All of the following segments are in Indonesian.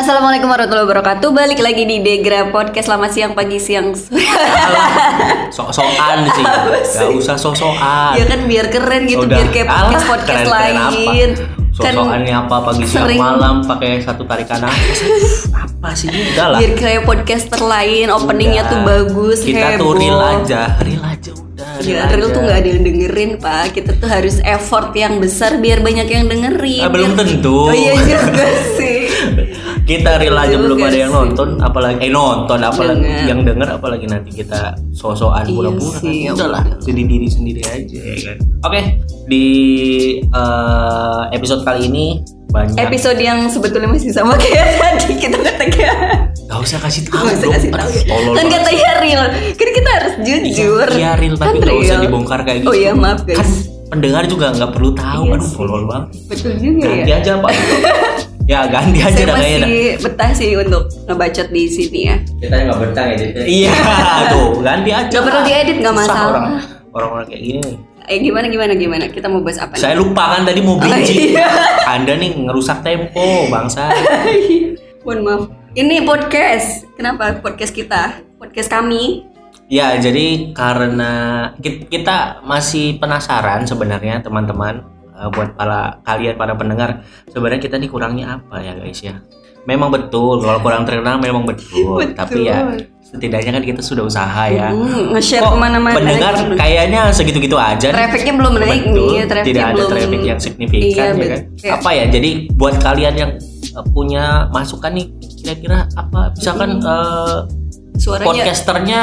Assalamualaikum warahmatullahi wabarakatuh. Balik lagi di Degra Podcast. Selamat siang, pagi, siang, sore. Sok-sokan sih. Gak usah sok-sokan. ya kan biar keren gitu, biar kayak podcast Alah, podcast keren-keren lain. Apa? Kan Sok-sokannya apa pagi siang sering- malam pakai satu tarikan nafas. apa sih udah lah. biar kayak podcaster lain, openingnya Udah. tuh bagus, Kita heboh. tuh real aja, real aja udah. Ya, real tuh nggak ada yang dengerin pak. Kita tuh harus effort yang besar biar banyak yang dengerin. Ah, belum Biar- tentu. Oh iya juga sih. Kita real aja belum ada yang nonton, apalagi eh nonton, apalagi Denger. yang denger, apalagi nanti kita sosokan Iya pura-pura. sih, ya udah lah, udah. jadi diri sendiri aja ya kan. Oke, di eh, episode kali ini banyak. Episode yang sebetulnya masih sama kayak tadi kita katakan. Gak usah kasih tahu Gak usah dong. kasih tahu Aduh, ya. Kan banget. katanya real. Kan kita harus jujur. Iya real tapi Kan usah real. dibongkar kayak gitu. Oh iya maaf guys. Kan pendengar juga nggak perlu tahu. Iya Aduh tolol banget. Betul juga Ganti ya. aja pak. ya ganti aja Saya dah kayaknya. dah. masih betah sih untuk ngebacot di sini ya. kita nggak betah ya jadi Iya tuh ganti aja. Gak perlu diedit nggak masalah. Orang orang kayak gini nih. Eh gimana gimana gimana? Kita mau bahas apa? nih? Saya lupa kan tadi mau Oh, bridging. iya. Anda nih ngerusak tempo bangsa. Mohon maaf. Ini podcast. Kenapa podcast kita? Podcast kami. Ya, jadi karena ki- kita masih penasaran sebenarnya teman-teman eh, buat para kalian para pendengar sebenarnya kita nih kurangnya apa ya guys ya. Memang betul kalau kurang terkenal memang betul, Betul. tapi ya setidaknya kan kita sudah usaha ya. Hmm, nge-share Kok ke mana-mana. pendengar kayaknya segitu-gitu aja. Trafficnya belum naik Betul, nih. Trafficnya tidak ada belum. traffic yang signifikan Iya, ya kan. kayak- Apa ya? Jadi buat kalian yang eh, punya masukan nih kira-kira apa misalkan eh, Suaranya podcasternya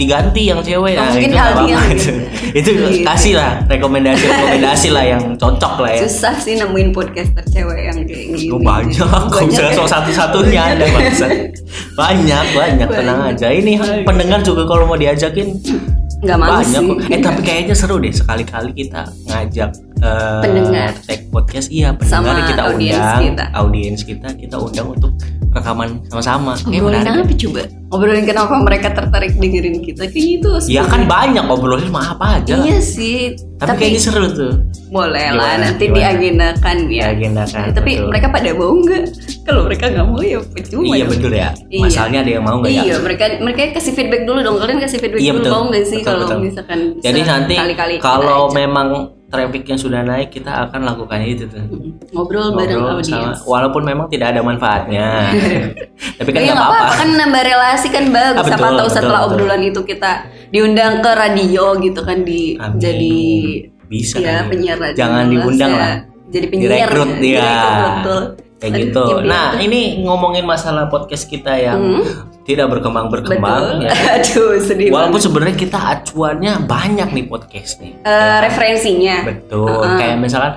diganti yang cewek nah, mungkin itu nggak apa-apa. itu Gitu. kasih lah rekomendasi rekomendasi lah yang cocok lah ya susah sih nemuin podcaster cewek yang kayak gini. Oh, banyak kok bisa ya? sok satu-satunya ada bangsa banyak banyak tenang Banyak. aja ini pendengar juga kalau mau diajakin Nggak mau banyak sih. kok eh tapi kayaknya seru deh sekali-kali kita ngajak eh, Pendengar. tag podcast iya pendengar Sama kita undang kita. audiens kita kita undang untuk rekaman sama-sama Ngobrolin menarik apa coba? Ngobrolin kenapa mereka tertarik dengerin kita Kayak gitu ya kan banyak ngobrolin mah apa aja Iya sih tapi, kayaknya seru tuh boleh lah Gimana? nanti Gimana? diagendakan ya Diagendakan, tapi betul. mereka pada mau nggak kalau mereka nggak mau ya percuma iya betul ya Iya. masalahnya ada yang mau nggak ya iya mereka mereka kasih feedback dulu dong kalian kasih feedback Iya, dulu betul. mau nggak sih Betul, kalau betul. misalkan jadi nanti kalau memang trafficnya sudah naik kita akan lakukannya itu tuh ngobrol bareng Ngobrol sama audiens walaupun memang tidak ada manfaatnya tapi kan Iya nggak nggak apa-apa kan nambah relasi kan bagus Ah, betul, siapa tahu betul, setelah betul. obrolan itu kita diundang ke radio gitu kan di Amin. jadi bisa ya kan? penyiar radio jangan diundang ya. lah jadi penyiar direkrut ya. Direkrut, betul kayak Aduh, gitu nah ini ngomongin masalah podcast kita yang Hmm. tidak berkembang berkembang betul ya aduh sedih walaupun sebenarnya kita acuannya banyak nih podcast nih Eh, Ya kan? referensinya Betul. Uh-uh. Kayak misalkan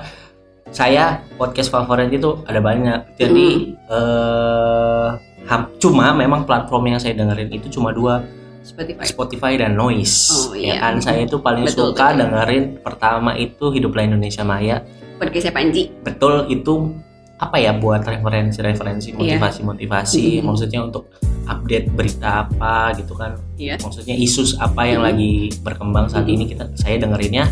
saya podcast favorit itu ada banyak. Jadi eh ham- cuma memang platform yang saya dengerin itu cuma dua Spotify Spotify dan Noise. Oh, Ya iya. kan saya itu paling Betul, suka betul. dengerin pertama itu Hiduplah Indonesia Maya. podcastnya Panji Betul itu apa ya buat referensi-referensi Iya. motivasi-motivasi Mm-mm. maksudnya untuk update berita apa gitu kan. Iya. maksudnya isus apa yang Mm-mm. lagi berkembang saat Mm-mm. ini. Kita saya dengerinnya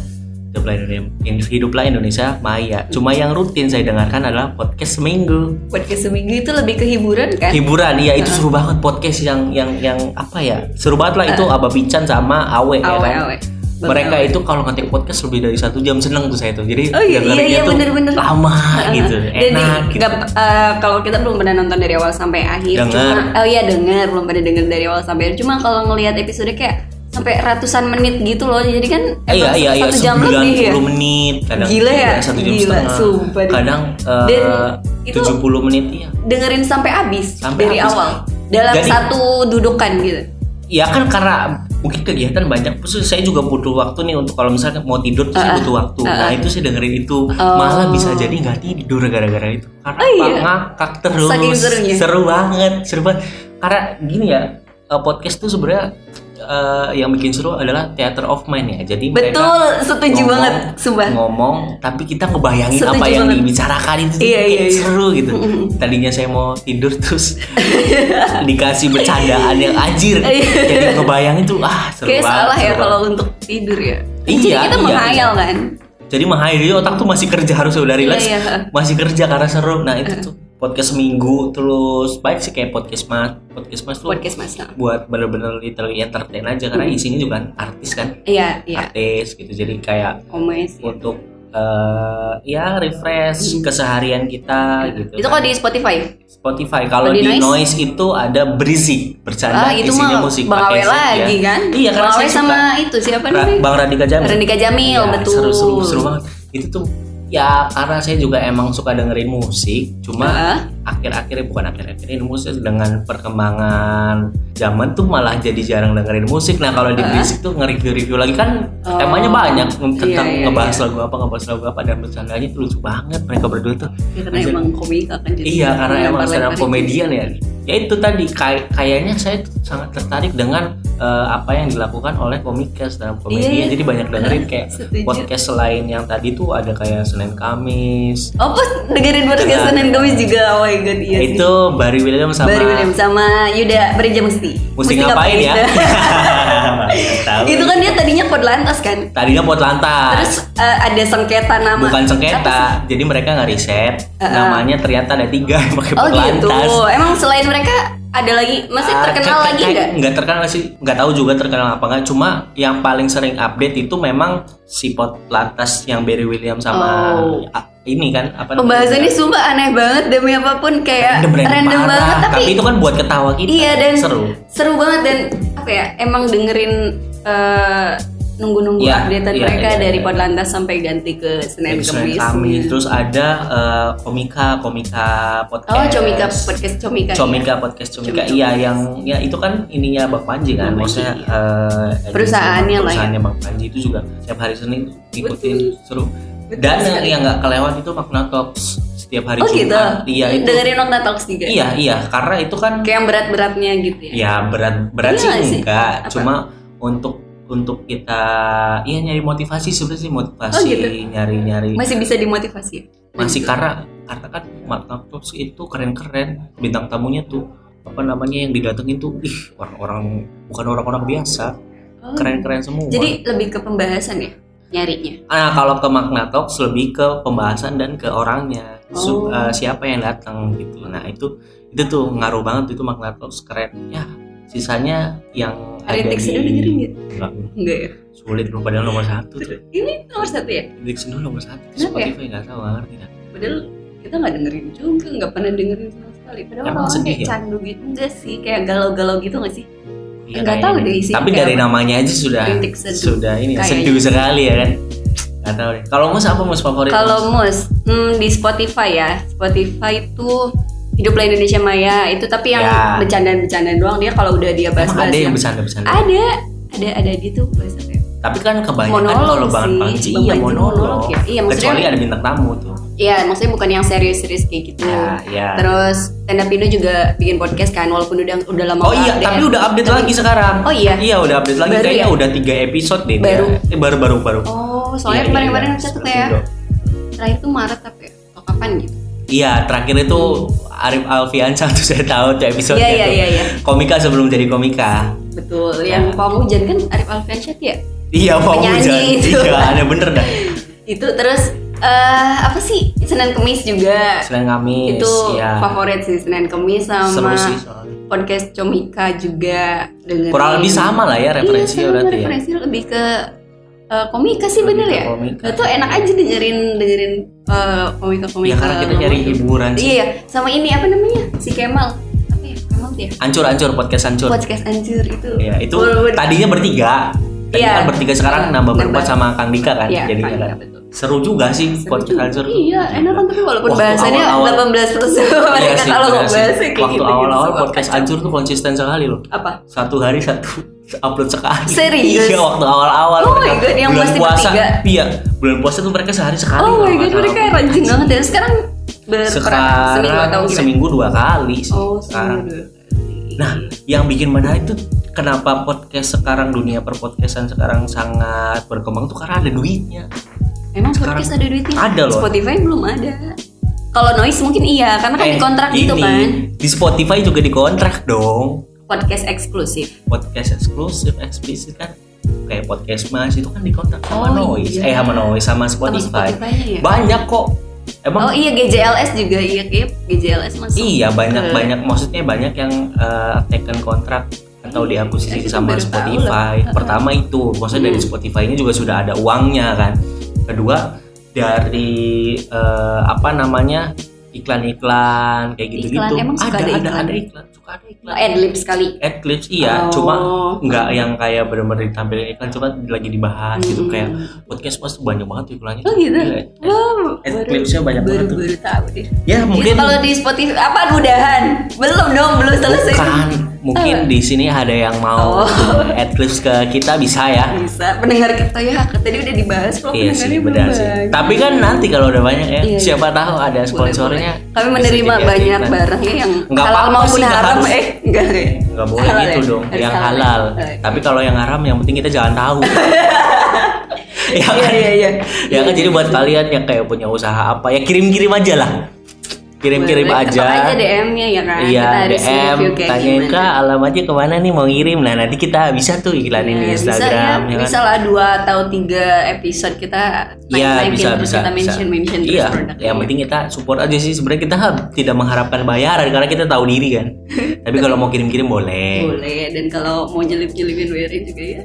hiduplah Indonesia, hiduplah Indonesia Maya. Cuma yang rutin saya dengarkan adalah podcast seminggu. Podcast seminggu itu lebih ke hiburan kan? Hiburan iya itu seru banget. Podcast yang yang yang apa ya? Seru banget lah itu Aba Pican sama Awe, ya awe kan? Awe mereka itu kalau ngetik podcast lebih dari satu jam seneng tuh saya tuh jadi Oh iya, iya, iya, tuh bener-bener. lama gitu Jadi enak gitu. nggak, eh, kalau kita belum pernah nonton dari awal sampai akhir. Dengar. Cuma, oh iya dengar, belum pernah dengar dari awal sampai akhir. Cuma kalau ngelihat episode kayak sampai ratusan menit gitu loh. Jadi kan Eh, iya iya iya satu jam 90 lebih ya. menit kadang Gila ya? iya, satu jam Gila, setengah sumpah kadang eh, Dan itu 70 menit iya Dengerin sampai habis Sampai dari habis. awal dalam Jadi- satu dudukan gitu. ya kan karena mungkin kegiatan banyak. Terus saya juga butuh waktu nih untuk kalau misalnya mau tidur tuh saya Ah, butuh waktu. ah, nah ah. itu saya dengerin itu. Oh. malah bisa jadi nggak tidur gara-gara itu. Karena Oh, iya? ngakak terus. Seru banget seru banget. Karena gini ya eh, podcast tuh sebenarnya eh, yang bikin seru adalah theater of mind ya jadi mereka Betul, setuju ngomong- banget, sumpah. ngomong tapi kita ngebayangin Setuju apa yang banget. dibicarakan itu Iya, kayak iya, iya. seru gitu tadinya saya mau tidur terus dikasih bercandaan yang anjir Iya. jadi ngebayangin tuh ah seru Kayak banget, salah ya kalau untuk tidur ya. Iya, Jadi kita iya, menghayal kan. jadi menghayal otak tuh masih kerja harus udah relax Iya, iya. masih kerja karena seru nah itu tuh podcast seminggu terus baik sih kayak podcast mas podcast mas tuh podcast mas nah. buat bener-bener literally entertain aja karena Hmm. isinya juga kan artis kan iya iya artis gitu jadi kayak komes ya. untuk eh, ya refresh Hmm. keseharian kita gitu itu kok di Spotify Spotify kalau Kalau di di, Noise? noise? itu ada berisi bercanda ah itu isinya mah musik Bang Awe set, lagi ya. kan iya karena Awe suka sama itu siapa namanya Bang Radika Jamil Rendika Jamil Ya, betul seru seru seru banget itu tuh ya karena saya juga emang suka dengerin musik cuma Heeh. akhir-akhirnya bukan akhir-akhirnya ini musik dengan perkembangan zaman tuh malah jadi jarang dengerin musik nah kalau di Heeh. berisik tuh nge-review-review lagi kan Oh. temanya banyak tentang Iya, iya, ngebahas iya. lagu apa ngebahas lagu apa dan bercandanya tuh lucu banget mereka berdua tuh Ya, karena Maksud- emang komika kan jadi Iya karena emang lempar-lemparin stand up komedian ya. Ya itu tadi kay- kayaknya saya sangat tertarik dengan eh, apa yang dilakukan oleh komika stand up komedian. Iya. Jadi banyak dengerin kayak Setuju. podcast selain yang tadi tuh ada kayak Senin Kamis. Oh, pas dengerin podcast. Senin Kamis juga. Oh my god, iya sih. itu Barry William sama Barry William sama Yuda Bereja Musti. Mesti ngapain ya? itu? Tahu. itu kan dia tadinya pod lantas kan. Tadinya pot lantas. Terus eh, ada sengketa nama. Bukan sengketa, jadi mereka nggak riset. Uh-uh. Namanya ternyata ada tiga yang pakai sih? Oh pot gitu. lantas. Emang selain mereka ada lagi? Masih Ah, terkenal lagi nggak? nggak terkenal sih. Nggak tahu juga terkenal apa nggak. Cuma yang paling sering update itu memang si pot lantas yang Barry William sama Oh. ah, ini kan apa Pembahasannya sumpah aneh banget demi apa pun kayak random, random, random banget tapi, tapi itu kan buat ketawa kita. Iya dan seru. seru banget dan apa ya emang dengerin eh, nunggu-nunggu Iya, updatean iya, mereka iya, dari iya. Podlantas sampai ganti ke Senin Senin Kamis. Terus ada eh, komika komika podcast Oh, Comika podcast Comika. Comika podcast Comika iya yang ya itu kan ininya Bang Panji kan Bang maksudnya iya. eh, Perusahaannya lah ya. perusahaannya Bang Panji itu juga setiap hari Senin tuh ngikutin seru Betul dan yang sekali. yang nggak kelewat itu Makna Talks setiap hari Oh gitu. Jumat iya itu Dengerin Nokta Talks juga. iya iya karena itu kan Kayak yang berat-beratnya gitu ya. ya berat berat Iya sih sih? enggak Apa? cuma untuk untuk kita iya nyari motivasi sebenarnya sih motivasi Oh, gitu. nyari nyari Masih bisa dimotivasi. masih karena karena kan Talks itu keren-keren bintang tamunya tuh apa namanya yang didatengin tuh ih orang-orang bukan orang-orang biasa Oh. keren-keren semua Jadi lebih ke pembahasan ya nyarinya. nah kalau ke Makna Talks lebih ke pembahasan dan ke orangnya Su- Oh. eh, siapa yang datang gitu nah itu itu tuh ngaruh banget itu Makna Talks keren ya sisanya yang Rintik di- Seduh dengerin nggak? Enggak, Enggak ya. sulit belum padahal nomor satu tuh Ini nomor satu ya. Rintik Seduh nomor satu Kenapa ya? Spotify nggak tahu ngerti dah. Padahal kita nggak dengerin juga, nggak pernah dengerin sama sekali. Padahal Emang orang kayak ya? candu gitu enggak sih, kayak galau-galau gitu nggak sih? Iya, Nggak tahu kayaknya. deh isinya tapi dari namanya aja sudah sudah ini seduh sekali ya kan nggak tahu deh kalau mus apa mus favorit Kalau Mus? mus hmm, di Spotify ya, Spotify itu Hiduplah Indonesia Maya itu tapi yang Ya. bercandaan-bercandaan doang dia kalau udah dia bahas-bahas ada yang bercanda-bercanda ada ada ada gitu bahasa apa ya? tapi kan kebanyakan Monolog kalau Bang Bang iya monolog, monolog ya. Iya, maksudnya- kecuali ada bintang tamu tuh Iya, maksudnya bukan yang serius-serius kayak gitu. ya ya Terus Stand Up Indo juga bikin podcast kan walaupun udah udah lama Oh iya, update. tapi udah update lagi sekarang. Oh iya? Iya, udah update lagi. Baru Kayaknya ya? udah tiga episode deh. dia. Baru? Eh, baru baru baru. Oh, Iya, soalnya iya, kemarin-kemarin iya. saya tuh kayak terakhir tuh Maret apa ya? Kapan gitu. Iya, terakhir itu Arif Alfiansyah tuh saya tahu tuh episode Iya, iya, iya, iya. Komika sebelum jadi komika. Betul. Ya. Yang Pawang Hujan kan Arif Alfiansyah ya? Iya, Penyanyi hujan. Iya, ada bener dah. Itu terus eh apa sih? Senin Kemis juga. Selain kami, itu ya. favorit sih Senin Kemis Seru sama sih soalnya. podcast Comika juga dengan Kurang lebih sama lah ya referensinya iya, berarti ya. referensinya lebih ke eh, komika sih Lebih bener ya komika. itu enak aja dengerin dengerin eh, komika-komika Ya karena kita nyari hiburan sih. iya sama ini apa namanya si Kemal apa ya Kemal tuh ya Ancur-ancur podcast ancur. podcast anjir itu Iya, itu Walaupun- tadinya bertiga. Tadi Iya. kan bertiga sekarang Iya, nambah berempat sama Kang Dika kan. Iya, Jadi kan. Betul. Seru juga sih Seru podcast juga. ancur. iya enak kan tapi walaupun Waktu bahasanya awal-awal- 18 plus Iya mereka kalau bahasnya kayak Waktu gitu awal-awal gitu. podcast ancur tuh konsisten sekali loh. apa Satu hari satu upload sekali. Serius? Iya waktu awal-awal. Oh my God, yang bulan pasti puasa. bertiga. Iya, bulan puasa tuh mereka sehari sekali. oh my god mereka rajin banget ya sekarang berperan Sekarang seminggu atau gimana seminggu dua kali sih. oh sekarang. dua. Nah, yang bikin menarik tuh kenapa podcast sekarang dunia perpodcastan sekarang sangat berkembang tuh karena ada duitnya. Emang Sekarang podcast ada duitnya? ada loh. Spotify belum ada. Kalau noise mungkin iya, karena kan Eh, dikontrak gitu kan. Di Spotify juga dikontrak dong. Podcast eksklusif. Podcast eksklusif, eksplisit kan kayak podcast mas itu kan dikontrak sama Oh, Noise, iya. eh sama Noise sama Sama Spotify. Ya. Banyak kok emang Oh iya GJLS juga iya kayak GJLS masuk. iya banyak ke- banyak maksudnya banyak yang eh, taken kontrak atau diakuisisi Aku sama Spotify. Pertama itu, maksudnya dari Hmm. Spotify ini juga sudah ada uangnya kan. Kedua dari eh, apa namanya iklan-iklan kayak gitu-gitu. Iklan, emang ada, ada ada iklan? ada iklan, suka ada iklan. Adlib sekali. Adlibs iya, Oh. cuma nggak yang kayak benar-benar ditampilin iklan, cuma lagi dibahas gitu Hmm. kayak podcast tuh banyak banget iklannya. Oh gitu. Iya, Adlibsnya banyak baru, banget tuh. baru tahu deh. Ya mungkin kalau di Spotify apa udahan? Belum dong, belum selesai. Bukan, mungkin di sini ada yang mau Oh. adlibs ke kita bisa ya. Bisa pendengar kita ya, tadi udah dibahas kok Iya sih, benar sih. banyak. Tapi kan nanti kalau udah banyak ya, Iya, siapa tahu ada sponsornya. boleh. Kami menerima banyak barangnya yang Nggak halal maupun sih, haram harus. eh enggak ya. Nggak boleh Halal gitu ya? dong, Harus yang halal. halal. Tapi kalau yang haram yang penting kita jangan tahu. ya Iya kan? iya iya. Ya kan jadi buat kalian yang kayak punya usaha apa ya kirim-kirim aja lah. Kirim-kirim aja. aja DM-nya ya kan. Iya, DM, tanyain kak alamatnya ke mana nih mau ngirim. Nah nanti kita bisa tuh iklanin di Instagram bisa ya, ya kan. bisa lah dua atau tiga episode kita Iya bisa terus bisa kita mention bisa. mention Iya, yang penting kita support aja sih. Sebenarnya kita tidak mengharapkan bayaran karena kita tahu diri kan. Tapi kalau mau kirim-kirim boleh. boleh dan kalau mau nyelip-nyelipin WRI juga ya.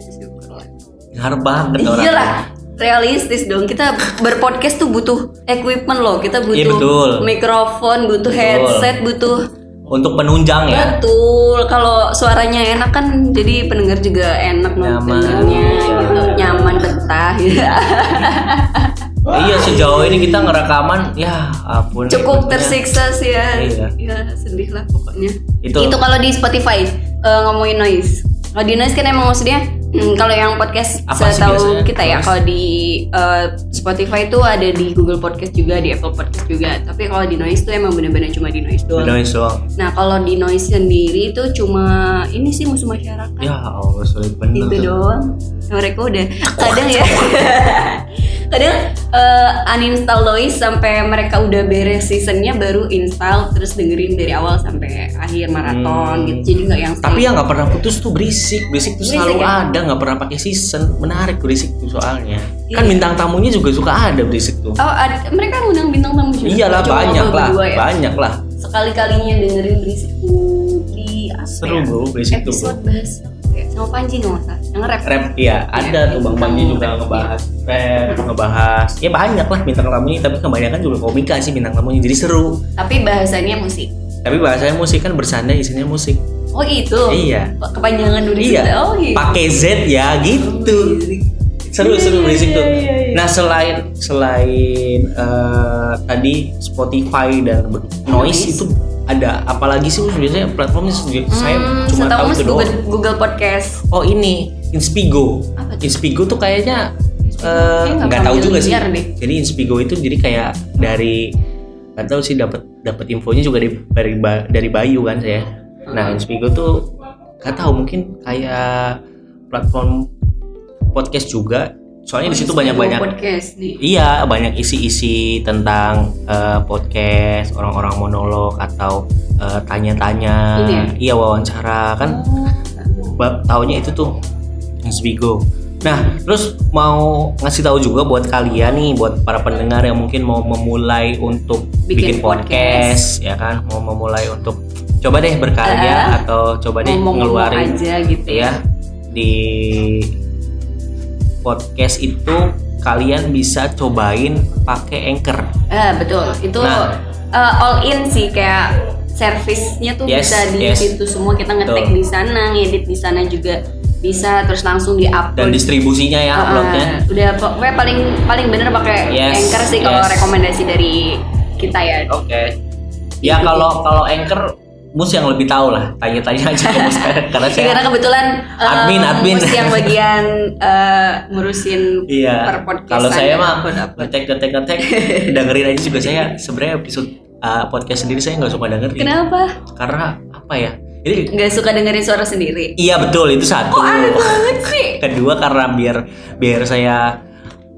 Harap banget orang. Iya lah realistis dong kita berpodcast tuh butuh equipment loh kita butuh Iya, betul. mikrofon butuh Betul. headset butuh Untuk penunjang ya. betul kalau suaranya enak kan jadi pendengar juga enak Nyaman. nontonnya gitu nyaman betah gitu. Iya sejauh ini kita ngerekaman ya ampun. cukup tersiksa sih ya Iya. ya sedih lah pokoknya Itu- itu, kalau di Spotify eh, ngomongin noise kalau di noise kan emang maksudnya hmm, kalau yang podcast Apa setahu biasanya? kita ya kalau di eh, Spotify itu ada di Google Podcast juga di Apple Podcast juga. Tapi kalau di noise tuh emang bener-bener cuma di noise doang. Noise doang. nah kalau di noise sendiri itu cuma ini sih musuh masyarakat. Ya Allah sulit bener. itu tuh. doang. Mereka udah kadang ya kadang eh, uninstall noise sampai mereka udah beres seasonnya baru install terus dengerin dari awal sampai akhir maraton Hmm. gitu jadi nggak yang Tapi yang nggak pernah putus tuh berisik, berisik tuh Berisik selalu ya? ada, nggak pernah pakai season, menarik berisik tuh soalnya. Iya. Kan bintang tamunya juga suka ada berisik tuh. oh ada, mereka ngundang bintang tamu juga Iyalah Cuma banyak lah, berdua ya? banyak lah. sekali kalinya dengerin berisik tuh di apa Seru ya? bro, berisik tuh. episode bahas sama Panji nggak masalah yang rap Rap iya, ada tuh Bang Panji Bintang juga ngebahas rap, ngebahas ya banyak lah bintang tamunya, tapi kebanyakan juga komika sih bintang tamunya jadi seru. tapi bahasannya musik Tapi bahasanya musik kan bersanda isinya musik. oh itu Iya. kepanjangan dari Iya. oh iya Pakai Z ya gitu. Seru seru berisik tuh. Nah selain selain eh, tadi Spotify dan ber- noise itu ada apalagi sih biasanya platformnya sendiri saya Hmm, cuma tahu itu doang. Google, Google Podcast. Oh ini Inspigo. Apa? Inspigo tuh kayaknya eh, nggak nggak tahu juga sih. deh. Jadi Inspigo itu jadi kayak dari nggak tahu sih dapat dapat infonya juga dari dari, dari Bayu kan saya. Nah Inspigo tuh nggak tahu mungkin kayak platform podcast juga. Soalnya di situ Oh, banyak banyak podcast nih. Iya, banyak isi-isi tentang eh, podcast, orang-orang monolog atau eh, tanya-tanya, ya? iya wawancara kan. ba- Taunya itu tuh Inspigo. Nah, terus mau ngasih tahu juga buat kalian nih, buat para pendengar yang mungkin mau memulai untuk bikin, Bikin podcast, ya kan, mau memulai untuk coba deh berkarya Eh, atau coba deh ngeluarin aja gitu ya di podcast itu kalian bisa cobain pakai Anchor. Eh, betul. Itu Nah. eh, all in sih kayak servisnya tuh Yes, bisa di yes. situ semua kita ngetek Betul. di sana, ngedit di sana juga bisa terus langsung di dan upload. distribusinya ya uploadnya. udah pokoknya paling paling bener pakai Yes, Anchor sih kalau yes. rekomendasi dari kita ya. Oke. Ya kalau kalau Anchor Mus yang lebih tahu lah, tanya-tanya aja ke Mus karena Ya, saya karena kebetulan eh, Admin, admin. Mus yang bagian eh, ngurusin Iya. per podcast Kalau saya mah ngetek ngetek ngetek dengerin aja juga saya sebenarnya episode uh, podcast sendiri saya nggak suka dengerin. Kenapa? Karena apa ya? Jadi Nggak suka dengerin suara sendiri? iya betul itu satu. Kok aneh banget sih? kedua karena biar biar saya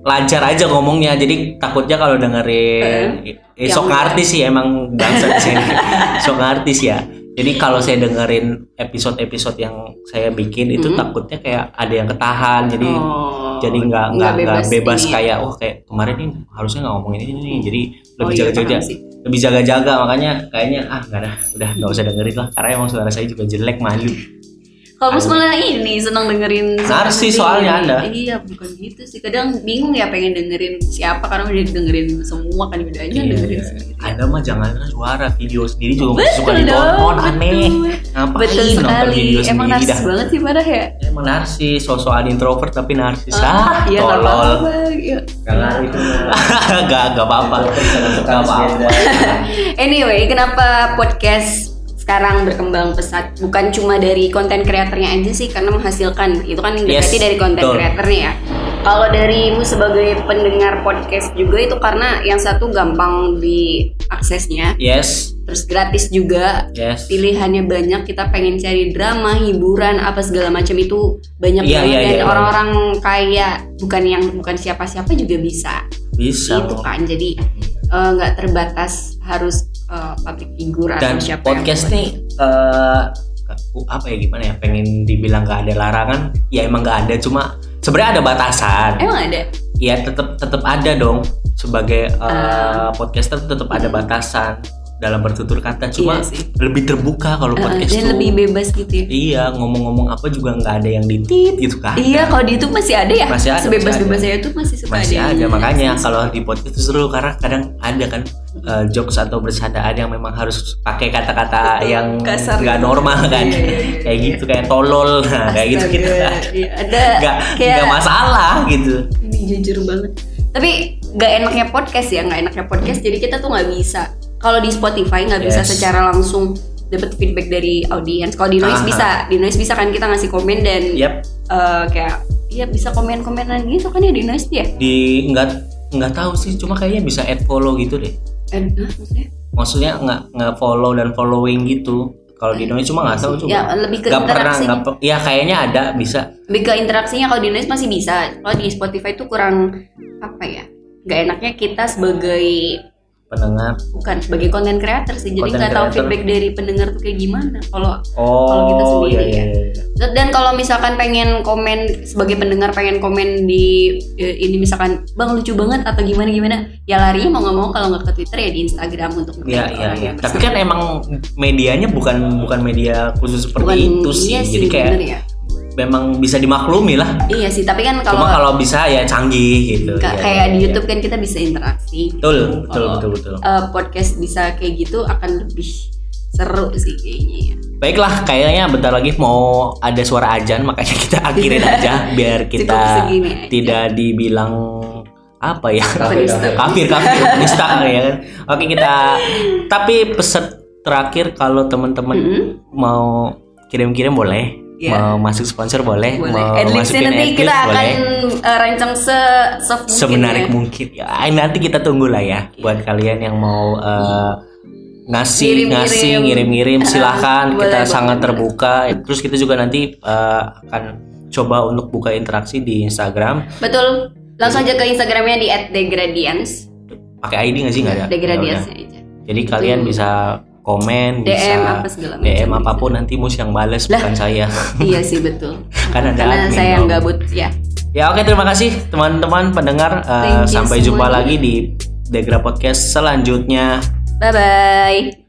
lancar aja ngomongnya jadi takutnya kalau dengerin eh, yang sok artis sih emang bangsa sih sok artis ya jadi kalau saya dengerin episode-episode yang saya bikin itu Hmm. takutnya kayak ada yang ketahan jadi Oh. jadi nggak Oh, nggak bebas bebas, ini ya. kayak oh kayak kemarin nih harusnya nggak ngomongin ini nih jadi Oh, lebih iya, jaga-jaga paham sih. lebih jaga-jaga makanya kayaknya ah nggak dah udah nggak usah dengerin lah karena emang suara saya juga jelek malu Kalau Mus malah ini senang dengerin sendiri. soalnya Anda. Iya bukan gitu sih. Kadang bingung ya pengen dengerin siapa Karena udah dengerin semua kan Udah aja dengerin sendiri. Anda mah jangan suara video sendiri juga Betul suka dong, ditonton aneh. ngapain Betul nonton sekali. Emang narsis dah? banget sih pada ya? Emang narsis sosokan introvert tapi narsis. Ah, ah Iya gak apa-apa iya. Karena itu gak gak apa-apa. Gak apa-apa. Anyway, kenapa podcast sekarang berkembang pesat? Bukan cuma dari konten kreatornya aja sih, karena menghasilkan. Itu kan Yes, berarti dari konten kreatornya ya. Kalau darimu sebagai pendengar podcast juga itu karena yang satu gampang diaksesnya, yes terus gratis juga. yes Pilihannya banyak, kita pengen cari drama, hiburan, apa segala macam itu banyak Iya, banget iya, dan iya. orang-orang kaya bukan yang bukan siapa-siapa juga bisa bisa itu kan jadi eh, nggak terbatas harus eh, public figure dan atau siapa podcast yang nih eh, apa ya gimana ya pengen dibilang gak ada larangan? Ya emang gak ada cuma sebenarnya ada batasan. Emang ada? Ya tetap tetap ada dong sebagai eh, Ah. podcaster tetap ada batasan dalam bertutur kata cuma Iya sih. lebih terbuka kalau Eh, podcast dan tuh. lebih bebas gitu ya. Iya ngomong-ngomong apa juga nggak ada yang ditit gitu kan. Iya kalau di YouTube masih ada ya? Masih ada, sebebas masih bebasnya itu masih suka masih ada. ada makanya kalau di podcast itu seru karena kadang ada kan eh, jokes atau bercandaan yang memang harus pakai kata-kata yang nggak normal kan. Iya, iya, iya. kayak gitu kayak tolol. Nah kayak gitu gitu iya, ada nggak kayak nggak masalah gitu. Ini jujur banget. Tapi nggak enaknya podcast ya nggak enaknya podcast jadi kita tuh nggak bisa kalau di Spotify nggak bisa Yes. secara langsung dapat feedback dari audiens kalau di noise Aha. bisa. Di noise bisa kan kita ngasih komen dan yap eh, kayak ya bisa komen-komenan gitu kan ya di noise ya di nggak nggak tahu sih. Cuma kayaknya bisa add follow gitu deh. Eh, hah, maksudnya? Maksudnya nggak nggak follow dan following gitu. Kalau di noise cuma nggak tahu coba Ya, lebih ke pernah interaksi. nggak pe- ya kayaknya ada bisa. Lebih ke interaksinya. Kalau di noise masih bisa. Kalau di Spotify itu kurang apa ya nggak enaknya kita sebagai pendengar bukan sebagai konten creator sih jadi nggak tahu feedback dari pendengar tuh kayak gimana kalau oh Kalau kita sendiri iya, ya. iya, iya. dan kalau misalkan pengen komen sebagai pendengar pengen komen di eh, ini misalkan bang lucu banget atau gimana gimana ya larinya mau nggak mau kalau nggak ke Twitter ya di Instagram untuk Iya iya orang iya. yang Tapi kan emang medianya bukan bukan media khusus seperti Bukan- itu sih. iya Jadi kayak bener ya. Memang bisa dimaklumi lah. iya sih tapi kan kalau Cuma kalau bisa ya canggih gitu. Ka- Iya, kayak iya, di iya. YouTube kan kita bisa interaksi. Betul, betul, Kalau, betul, betul. eh, podcast bisa kayak gitu akan lebih seru sih kayaknya. ya. Baiklah, kayaknya bentar lagi mau ada suara ajan makanya kita akhirin aja biar kita aja. tidak dibilang apa ya kafir kafir penista ya kan oke kita tapi pesan terakhir kalau teman-teman Mm-mm. mau kirim-kirim boleh Iya. mau masuk sponsor boleh, Boleh. mau masukin nanti kita akan eh, rancang se soft mungkin semenarik ya. mungkin ya nanti kita tunggu lah ya buat kalian yang mau eh, ngasih Ngirim-ngirim. ngasih ngirim-ngirim silahkan boleh, kita boleh, sangat boleh. terbuka terus kita juga nanti eh, akan coba untuk buka interaksi di Instagram Betul. Langsung aja ke Instagramnya di @degradians. pakai ID nggak sih nggak ada Degradians Ya aja. jadi kalian bisa komen DM bisa apa segala macam DM apa pun nanti mus yang bales Lah. bukan saya iya sih betul. kan ada Karena admin saya yang gabut ya. Ya oke terima kasih teman-teman pendengar. You sampai jumpa semuanya. lagi di Degra Podcast selanjutnya. Bye bye.